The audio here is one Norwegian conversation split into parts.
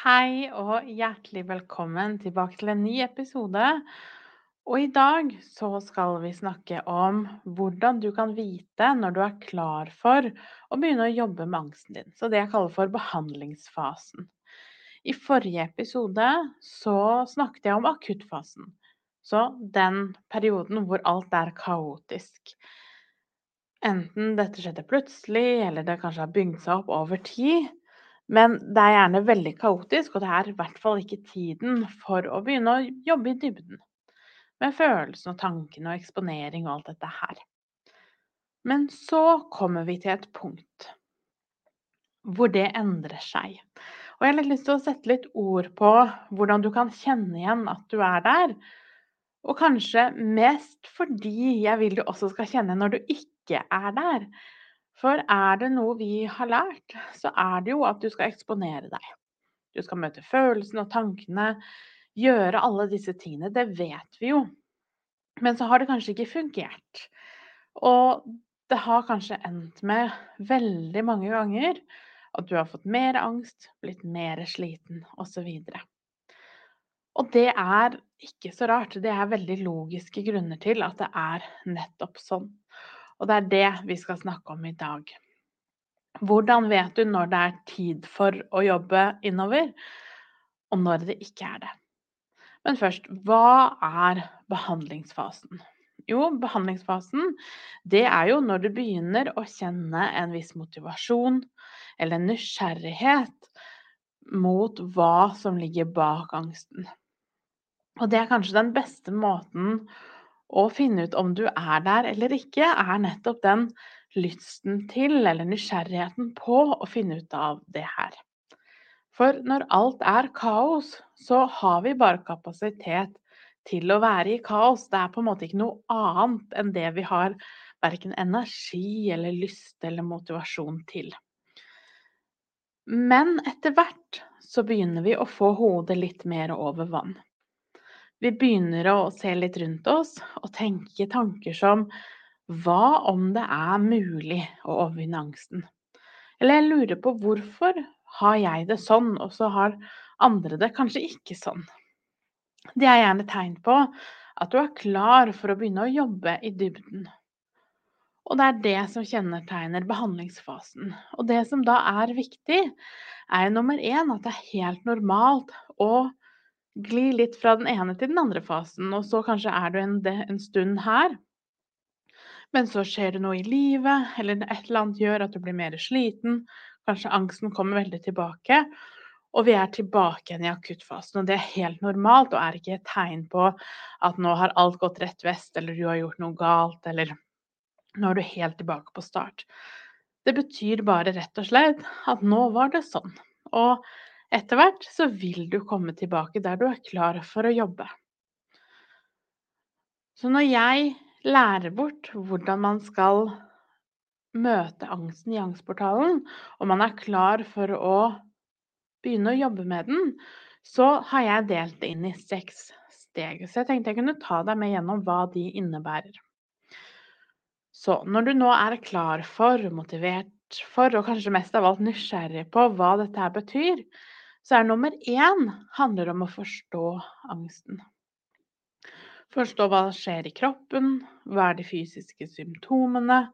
Hei og hjertelig velkommen tilbake til en ny episode. Og i dag så skal vi snakke om hvordan du kan vite når du er klar for å begynne å jobbe med angsten din. Så det jeg kaller for behandlingsfasen. I forrige episode så snakket jeg om akuttfasen. Så den perioden hvor alt er kaotisk. Enten dette skjedde plutselig, eller det kanskje har bygd seg opp over tid. Men det er gjerne veldig kaotisk, og det er i hvert fall ikke tiden for å begynne å jobbe i dybden. Med følelsene og tankene og eksponering og alt dette her. Men så kommer vi til et punkt hvor det endrer seg. Og jeg har lyst til å sette litt ord på hvordan du kan kjenne igjen at du er der. Og kanskje mest fordi jeg vil du også skal kjenne når du ikke er der. For er det noe vi har lært, så er det jo at du skal eksponere deg. Du skal møte følelsene og tankene, gjøre alle disse tingene. Det vet vi jo. Men så har det kanskje ikke fungert. Og det har kanskje endt med veldig mange ganger at du har fått mer angst, blitt mer sliten osv. Og, det er ikke så rart. Det er veldig logiske grunner til at det er nettopp sånn. Og det er det vi skal snakke om i dag. Hvordan vet du når det er tid for å jobbe innover, og når det ikke er det? Men først, hva er behandlingsfasen? Jo, behandlingsfasen det er jo når du begynner å kjenne en viss motivasjon eller nysgjerrighet mot hva som ligger bak angsten. Og det er kanskje den beste måten å finne ut om du er der eller ikke, er nettopp den lysten til, eller nysgjerrigheten på, å finne ut av det her. For når alt er kaos, så har vi bare kapasitet til å være i kaos. Det er på en måte ikke noe annet enn det vi har verken energi eller lyst eller motivasjon til. Men etter hvert så begynner vi å få hodet litt mer over vann vi begynner å se litt rundt oss og tenke tanker som hva om det er mulig å overvinne angsten? Eller jeg lurer på hvorfor har jeg det sånn, og så har andre det kanskje ikke sånn? Det er gjerne tegn på at du er klar for å begynne å jobbe i dybden. Og det er det som kjennetegner behandlingsfasen. Og det som da er viktig, er nummer én at det er helt normalt å gli litt fra den ene til den andre fasen, og så kanskje er du en, en stund her. Men så skjer det noe i livet, eller et eller annet gjør at du blir mer sliten. Kanskje angsten kommer veldig tilbake. Og vi er tilbake igjen i akuttfasen, og det er helt normalt og er ikke et tegn på at nå har alt gått rett vest, eller du har gjort noe galt, eller nå er du helt tilbake på start. Det betyr bare rett og slett at nå var det sånn. Og etter hvert så vil du komme tilbake der du er klar for å jobbe. Så når jeg lærer bort hvordan man skal møte angsten i angstportalen, og man er klar for å begynne å jobbe med den, så har jeg delt det inn i seks steg. Så jeg tenkte jeg kunne ta deg med gjennom hva de innebærer. Så når du nå er klar for, motivert for, og kanskje mest av alt nysgjerrig på hva dette her betyr, så er nummer én handler om å forstå angsten. Forstå hva som skjer i kroppen, hva er de fysiske symptomene,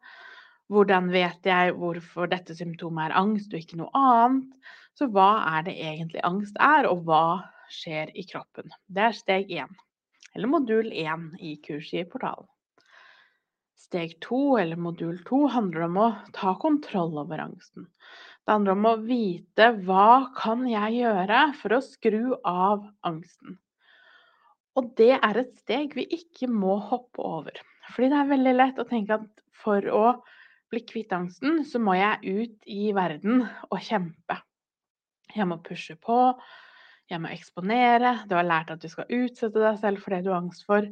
hvordan vet jeg hvorfor dette symptomet er angst og ikke noe annet? Så hva er det egentlig angst er, og hva skjer i kroppen? Det er steg én, eller modul én i kurset i portalen. Steg to, eller modul to, handler om å ta kontroll over angsten. Det handler om å vite hva kan jeg gjøre for å skru av angsten. Og det er et steg vi ikke må hoppe over. Fordi det er veldig lett å tenke at for å bli kvitt angsten, så må jeg ut i verden og kjempe. Jeg må pushe på, Jeg må eksponere, du har lært at du skal utsette deg selv for det du har angst for,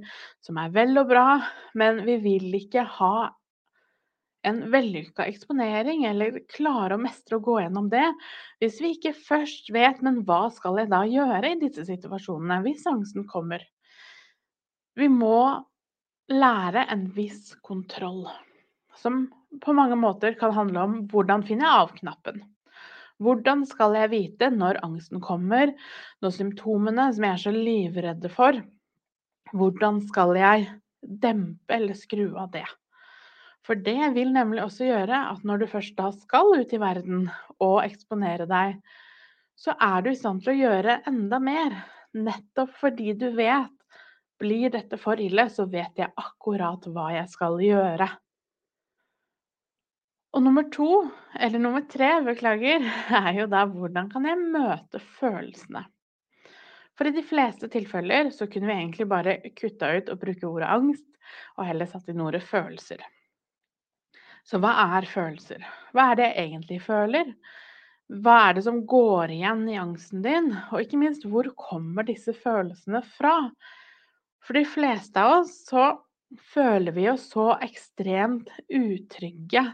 som er vel og bra, men vi vil ikke ha en vellykka eksponering, eller klare å mestre å gå gjennom det, hvis vi ikke først vet men hva skal jeg da gjøre i disse situasjonene, hvis angsten kommer. Vi må lære en viss kontroll, som på mange måter kan handle om hvordan finner jeg av-knappen. Hvordan skal jeg vite når angsten kommer, når symptomene som jeg er så livredde for, hvordan skal jeg dempe eller skru av det? For det vil nemlig også gjøre at når du først da skal ut i verden og eksponere deg, så er du i stand til å gjøre enda mer. Nettopp fordi du vet blir dette for ille, så vet jeg akkurat hva jeg skal gjøre. Og nummer to, eller nummer tre, beklager, er jo da hvordan kan jeg møte følelsene? For i de fleste tilfeller så kunne vi egentlig bare kutta ut og bruke ordet angst, og heller satt inn ordet følelser. Så hva er følelser? Hva er det jeg egentlig føler? Hva er det som går igjen i angsten din? Og ikke minst, hvor kommer disse følelsene fra? For de fleste av oss så føler vi oss så ekstremt utrygge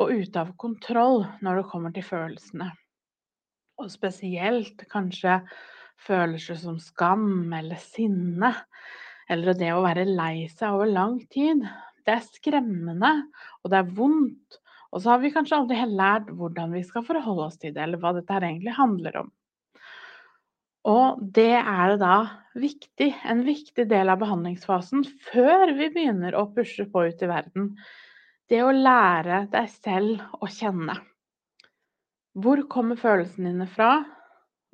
og ute av kontroll når det kommer til følelsene. Og spesielt kanskje følelser som skam eller sinne, eller det å være lei seg over lang tid. Det er skremmende, og det er vondt. Og så har vi kanskje aldri helt lært hvordan vi skal forholde oss til det, eller hva dette her egentlig handler om. Og det er det da viktig, en viktig del av behandlingsfasen før vi begynner å pushe på ut i verden, det å lære deg selv å kjenne. Hvor kommer følelsene dine fra?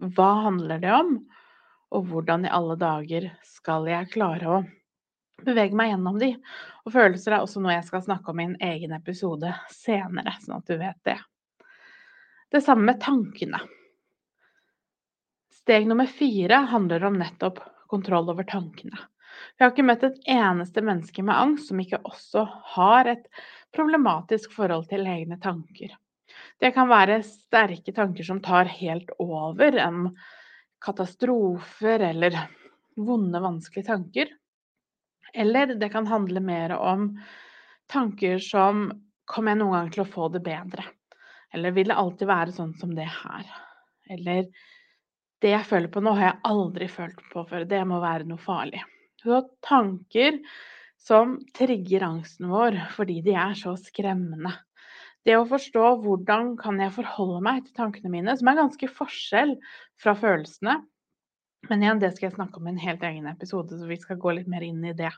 Hva handler det om? Og hvordan i alle dager skal jeg klare å bevege meg gjennom de? Og følelser er også noe jeg skal snakke om i en egen episode senere, sånn at du vet det. Det samme med tankene. Steg nummer fire handler om nettopp kontroll over tankene. Vi har ikke møtt et eneste menneske med angst som ikke også har et problematisk forhold til egne tanker. Det kan være sterke tanker som tar helt over, en katastrofer eller vonde, vanskelige tanker. Eller det kan handle mer om tanker som Kommer jeg noen gang til å få det bedre? Eller vil det alltid være sånn som det her? Eller det jeg føler på nå, har jeg aldri følt på før. Det må være noe farlig. Så tanker som trigger angsten vår fordi de er så skremmende. Det å forstå hvordan kan jeg forholde meg til tankene mine, som er ganske forskjell fra følelsene. Men igjen, det skal jeg snakke om i en helt egen episode, så vi skal gå litt mer inn i det.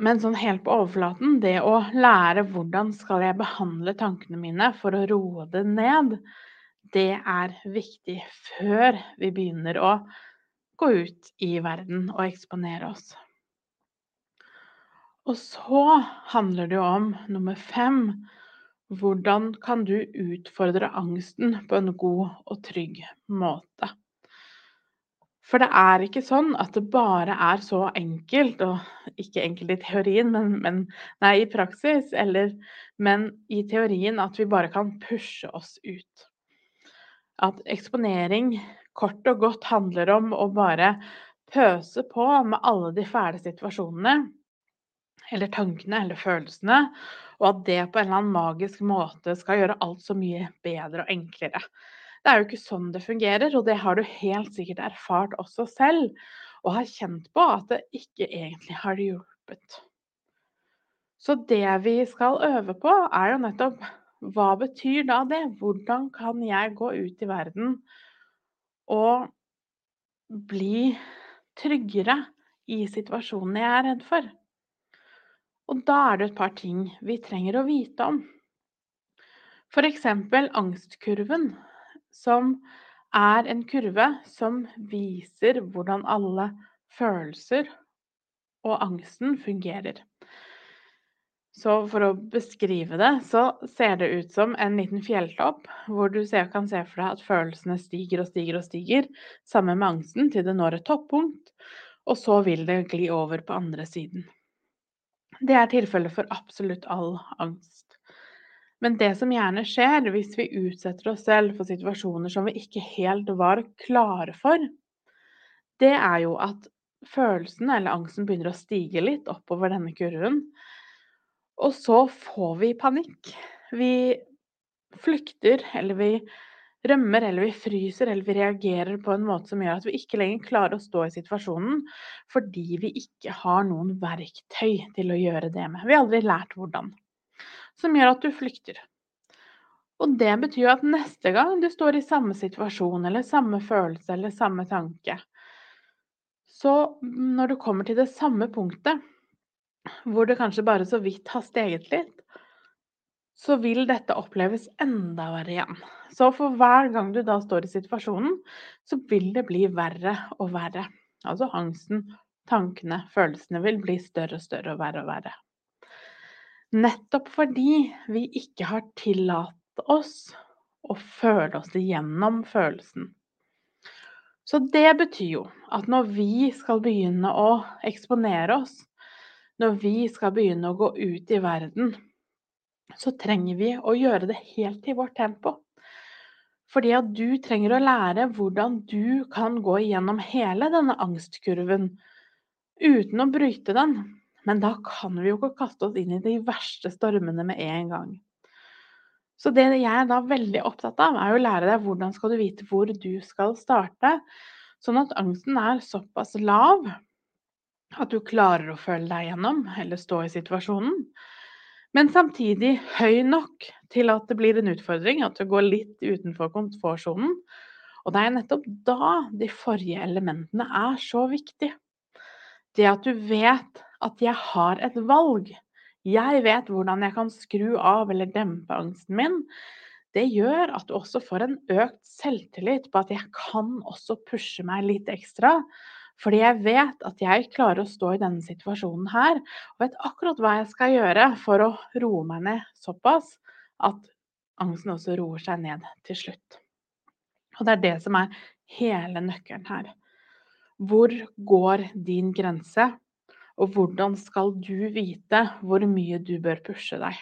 Men sånn helt på overflaten, det å lære hvordan skal jeg behandle tankene mine for å roe det ned, det er viktig før vi begynner å gå ut i verden og eksponere oss. Og så handler det jo om nummer fem hvordan kan du utfordre angsten på en god og trygg måte? For det er ikke sånn at det bare er så enkelt, og ikke enkelt i teorien, men, men nei, i praksis, eller, men i teorien at vi bare kan pushe oss ut. At eksponering kort og godt handler om å bare pøse på med alle de fæle situasjonene eller tankene eller følelsene, og at det på en eller annen magisk måte skal gjøre alt så mye bedre og enklere. Det er jo ikke sånn det fungerer, og det har du helt sikkert erfart også selv, og har kjent på at det ikke egentlig har hjulpet. Så det vi skal øve på, er jo nettopp hva betyr da det? Hvordan kan jeg gå ut i verden og bli tryggere i situasjonene jeg er redd for? Og da er det et par ting vi trenger å vite om. F.eks. angstkurven, som er en kurve som viser hvordan alle følelser og angsten fungerer. Så for å beskrive det, så ser det ut som en liten fjelltopp, hvor du kan se for deg at følelsene stiger og stiger og stiger sammen med angsten til det når et toppunkt, og så vil det gli over på andre siden. Det er tilfellet for absolutt all angst. Men det som gjerne skjer hvis vi utsetter oss selv for situasjoner som vi ikke helt var klare for, det er jo at følelsen eller angsten begynner å stige litt oppover denne kurven. Og så får vi panikk. Vi flykter, eller vi rømmer, eller vi fryser, eller vi reagerer på en måte som gjør at vi ikke lenger klarer å stå i situasjonen fordi vi ikke har noen verktøy til å gjøre det med. Vi har aldri lært hvordan som gjør at du flykter. Og det betyr at neste gang du står i samme situasjon eller samme følelse eller samme tanke, så når du kommer til det samme punktet, hvor du kanskje bare så vidt har steget litt, så vil dette oppleves enda verre igjen. Så for hver gang du da står i situasjonen, så vil det bli verre og verre. Altså angsten, tankene, følelsene vil bli større og større og verre og verre. Nettopp fordi vi ikke har tillatt oss å føle oss igjennom følelsen. Så det betyr jo at når vi skal begynne å eksponere oss, når vi skal begynne å gå ut i verden, så trenger vi å gjøre det helt i vårt tempo. Fordi at du trenger å lære hvordan du kan gå igjennom hele denne angstkurven uten å bryte den. Men da kan vi jo ikke kaste oss inn i de verste stormene med en gang. Så det jeg er da veldig opptatt av, er å lære deg hvordan skal du vite hvor du skal starte, sånn at angsten er såpass lav at du klarer å føle deg gjennom eller stå i situasjonen. Men samtidig høy nok til at det blir en utfordring, at du går litt utenfor komfortsonen. Og det er nettopp da de forrige elementene er så viktige. Det at du vet at jeg har et valg. Jeg vet hvordan jeg kan skru av eller dempe angsten min. Det gjør at du også får en økt selvtillit på at jeg kan også pushe meg litt ekstra. Fordi jeg vet at jeg klarer å stå i denne situasjonen her, og vet akkurat hva jeg skal gjøre for å roe meg ned såpass at angsten også roer seg ned til slutt. Og det er det som er hele nøkkelen her. Hvor går din grense? Og hvordan skal du vite hvor mye du bør pushe deg?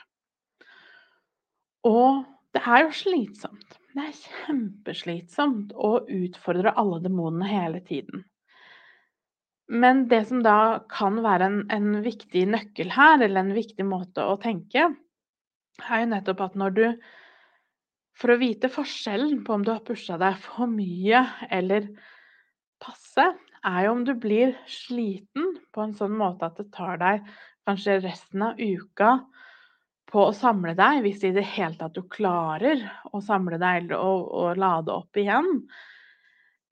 Og det er jo slitsomt. Det er kjempeslitsomt å utfordre alle demonene hele tiden. Men det som da kan være en, en, viktig nøkkel her, eller en viktig måte å tenke, er jo nettopp at når du For å vite forskjellen på om du har pusha deg for mye eller passe, er jo om du blir sliten på en sånn måte at det tar deg kanskje resten av uka på å samle deg, hvis i det hele tatt du klarer å samle deg og, og lade opp igjen.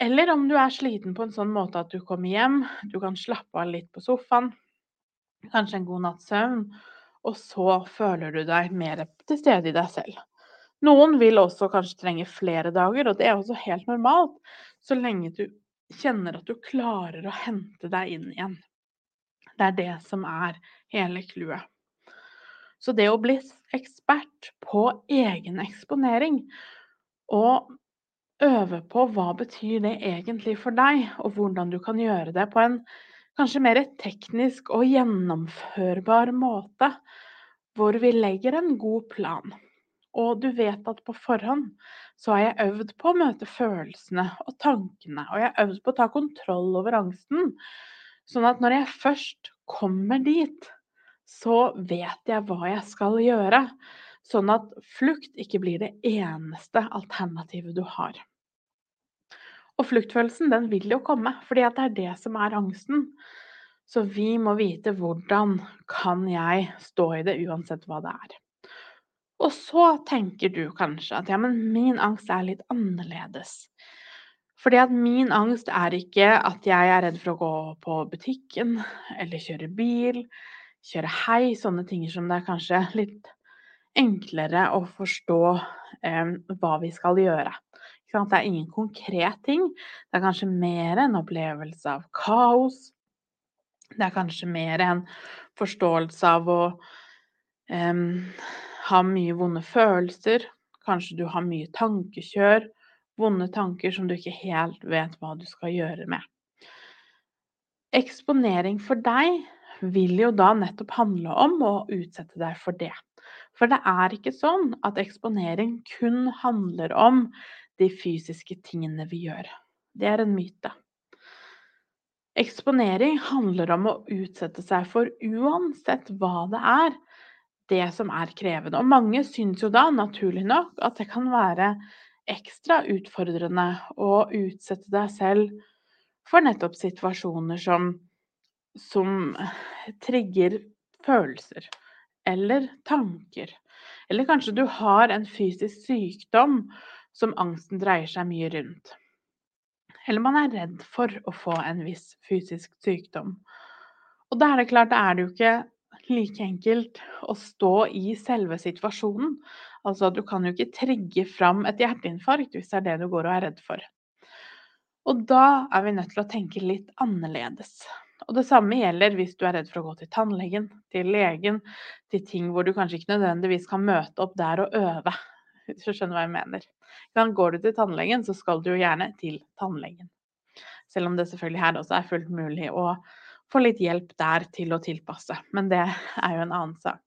Eller om du er sliten på en sånn måte at du kommer hjem, du kan slappe av litt på sofaen, kanskje en god natts søvn, og så føler du deg mer til stede i deg selv. Noen vil også kanskje trenge flere dager, og det er også helt normalt, så lenge du kjenner at du klarer å hente deg inn igjen. Det er det som er hele clouet. Så det å bli ekspert på egen eksponering og øve på hva betyr det egentlig for deg, og hvordan du kan gjøre det på en kanskje mer teknisk og gjennomførbar måte, hvor vi legger en god plan. Og du vet at på forhånd så har jeg øvd på å møte følelsene og tankene, og jeg har øvd på å ta kontroll over angsten. Sånn at når jeg først kommer dit, så vet jeg hva jeg skal gjøre. Sånn at flukt ikke blir det eneste alternativet du har. Og fluktfølelsen den vil jo komme, fordi det er det som er angsten. Så vi må vite hvordan kan jeg stå i det uansett hva det er. Og så tenker du kanskje at ja, men min angst er litt annerledes. Fordi at min angst er ikke at jeg er redd for å gå på butikken eller kjøre bil, kjøre hei, sånne ting som det er kanskje litt enklere å forstå eh, hva vi skal gjøre. Det er ingen konkret ting. Det er kanskje mer en opplevelse av kaos. Det er kanskje mer en forståelse av å eh, har mye vonde følelser, kanskje du har mye tankekjør, vonde tanker som du ikke helt vet hva du skal gjøre med. Eksponering for deg vil jo da nettopp handle om å utsette deg for det. For det er ikke sånn at eksponering kun handler om de fysiske tingene vi gjør. Det er en myte. Eksponering handler om å utsette seg for uansett hva det er, det som er krevende. Og mange syns jo da, naturlig nok, at det kan være ekstra utfordrende å utsette deg selv for nettopp situasjoner som, som trigger følelser eller tanker. Eller kanskje du har en fysisk sykdom som angsten dreier seg mye rundt. Eller man er redd for å få en viss fysisk sykdom. Og da er det klart, da er det jo ikke like enkelt å stå i selve situasjonen. Altså, du kan jo ikke trigge fram et hjerteinfarkt hvis det er det du går og er redd for. Og da er vi nødt til å tenke litt annerledes. Og det samme gjelder hvis du er redd for å gå til tannlegen, til legen, til ting hvor du kanskje ikke nødvendigvis kan møte opp der og øve. Hvis du skjønner hva jeg mener. Går du til tannlegen, så skal du jo gjerne til tannlegen. Selv om det selvfølgelig her også er fullt mulig å få litt hjelp der til å tilpasse. Men det er jo en annen sak.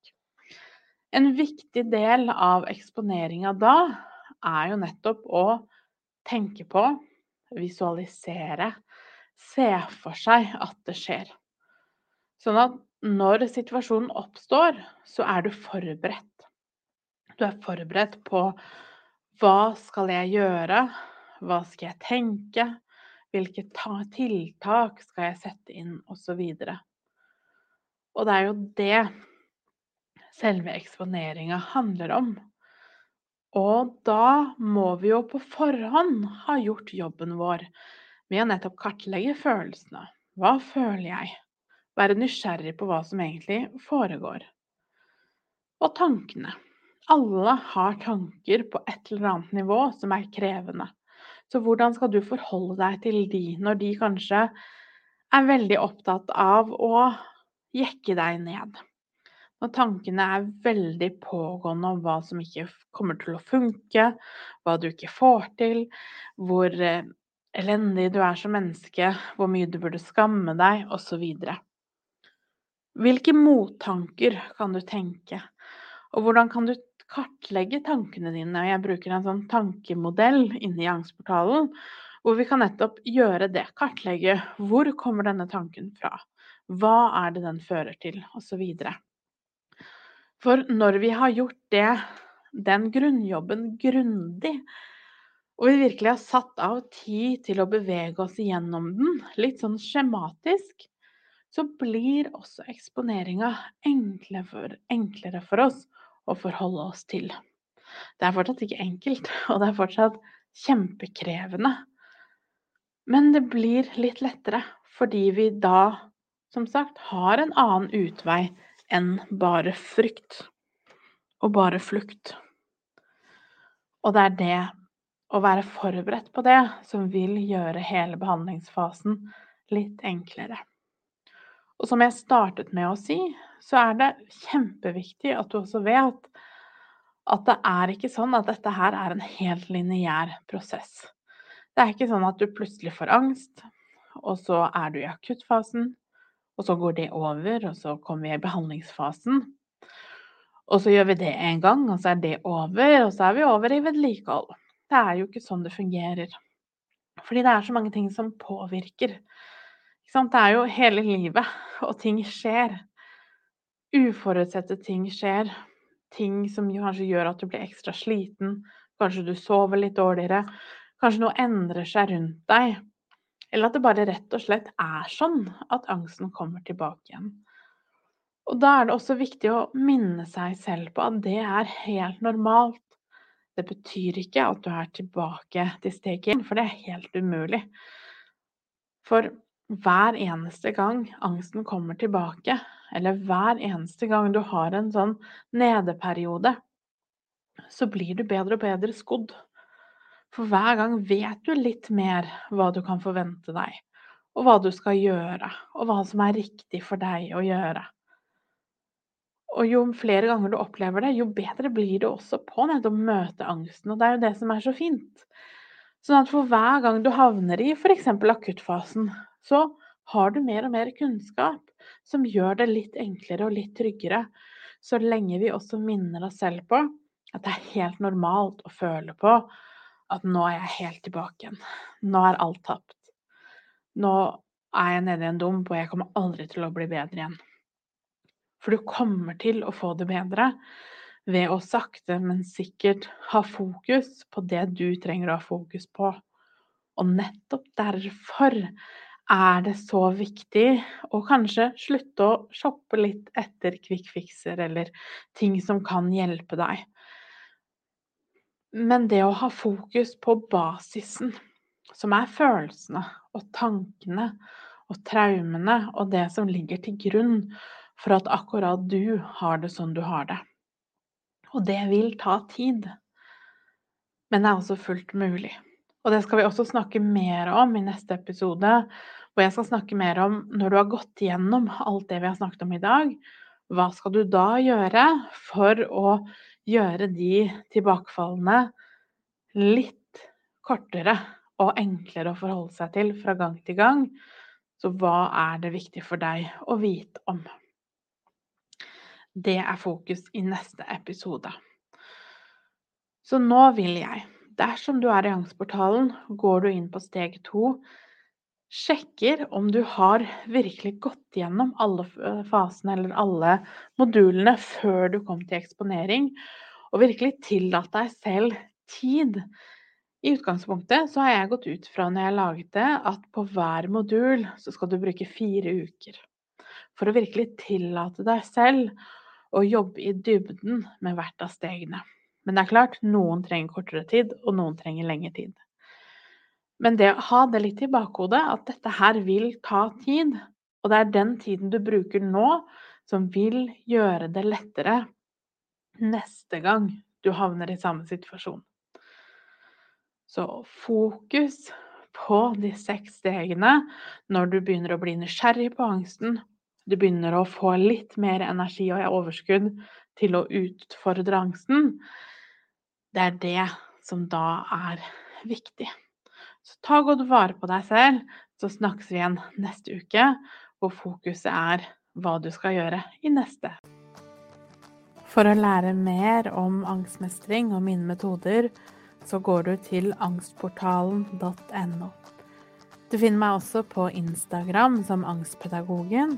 En viktig del av eksponeringa da er jo nettopp å tenke på, visualisere, se for seg at det skjer. Sånn at når situasjonen oppstår, så er du forberedt. Du er forberedt på hva skal jeg gjøre, hva skal jeg tenke, hvilke tiltak skal jeg sette inn, osv. Og, og det er jo det selve eksponeringa handler om. Og da må vi jo på forhånd ha gjort jobben vår med å nettopp kartlegge følelsene. Hva føler jeg? Være nysgjerrig på hva som egentlig foregår. Og tankene. Alle har tanker på et eller annet nivå som er krevende. Så hvordan skal du forholde deg til de når de kanskje er veldig opptatt av å jekke deg ned? Når tankene er veldig pågående om hva som ikke kommer til å funke, hva du ikke får til, hvor eh, elendig du er som menneske, hvor mye du burde skamme deg, osv. Hvilke mottanker kan du tenke, og hvordan kan du kartlegge tankene dine. Og jeg bruker en sånn tankemodell inne i angstportalen, hvor vi kan nettopp gjøre det. Kartlegge hvor kommer denne tanken fra? Hva er det den fører til? Osv. For når vi har gjort det, den grunnjobben grundig, og vi virkelig har satt av tid til å bevege oss igjennom den, litt sånn skjematisk, så blir også eksponeringa enklere enklere for oss å forholde oss til. Det er fortsatt ikke enkelt, og det er fortsatt kjempekrevende. Men det blir litt lettere fordi vi da, som sagt, har en annen utvei enn bare frykt og bare flukt. Og det er det å være forberedt på det som vil gjøre hele behandlingsfasen litt enklere. Og som jeg startet med å si, så er det kjempeviktig at du også vet at det er ikke sånn at dette her er en helt lineær prosess. Det er ikke sånn at du plutselig får angst, og så er du i akuttfasen, og så går det over, og så kommer vi i behandlingsfasen. Og så gjør vi det en gang, og så er det over, og så er vi over i vedlikehold. Det er jo ikke sånn det fungerer. Fordi det er så mange ting som påvirker. Det er jo hele livet, og ting skjer. Uforutsette ting skjer. Ting som kanskje gjør at du blir ekstra sliten. Kanskje du sover litt dårligere. Kanskje noe endrer seg rundt deg. Eller at det bare rett og slett er sånn at angsten kommer tilbake igjen. Og da er det også viktig å minne seg selv på at det er helt normalt. Det betyr ikke at du er tilbake til steg én, for det er helt umulig. For hver eneste gang angsten kommer tilbake, eller hver eneste gang du har en sånn nedeperiode, så blir du bedre og bedre skodd. For hver gang vet du litt mer hva du kan forvente deg, og hva du skal gjøre, og hva som er riktig for deg å gjøre. Og jo flere ganger du opplever det, jo bedre blir du også på nettopp å møte angsten. Og det er jo det som er så fint. Sånn at for hver gang du havner i f.eks. akuttfasen, så har du mer og mer kunnskap som gjør det litt enklere og litt tryggere, så lenge vi også minner oss selv på at det er helt normalt å føle på at nå er jeg helt tilbake igjen. Nå er alt tapt. Nå er jeg nede i en dump, og jeg kommer aldri til å bli bedre igjen. For du kommer til å få det bedre ved å sakte, men sikkert ha fokus på det du trenger å ha fokus på. Og nettopp derfor er det så viktig å kanskje slutte å shoppe litt etter quick fixer eller ting som kan hjelpe deg. Men det å ha fokus på basisen, som er følelsene og tankene og traumene og det som ligger til grunn for at akkurat du har det sånn du har det. Og det vil ta tid. Men det er også fullt mulig. Og det skal vi også snakke mer om i neste episode, hvor jeg skal snakke mer om når du har gått igjennom alt det vi har snakket om i dag, hva skal du da gjøre for å gjøre de tilbakefallene litt kortere og enklere å forholde seg til fra gang til gang. Så hva er det viktig for deg å vite om? Det er fokus i neste episode. Så nå vil jeg, dersom du er i Angstportalen, går du inn på steg to, sjekker om du har virkelig gått gjennom alle fasene eller alle modulene før du kom til eksponering, og virkelig tillatt deg selv tid. I utgangspunktet så har jeg gått ut fra når jeg laget det, at på hver modul så skal du bruke fire uker. For å virkelig tillate deg selv å jobbe i dybden med hvert av stegene. Men det er klart, noen trenger kortere tid, og noen trenger lengre tid. Men det å ha det litt i bakhodet, at dette her vil ta tid, og det er den tiden du bruker nå, som vil gjøre det lettere neste gang du havner i samme situasjon. Så fokus på de seks stegene når du begynner å bli nysgjerrig på angsten, du begynner å få litt mer energi og overskudd til å utfordre angsten, det er det som da er viktig. Så ta godt vare på deg selv, så snakkes vi igjen neste uke, hvor fokuset er hva du skal gjøre i neste. For å lære mer om angstmestring og mine metoder, så går du til angstportalen.no. Du finner meg også på Instagram som Angstpedagogen,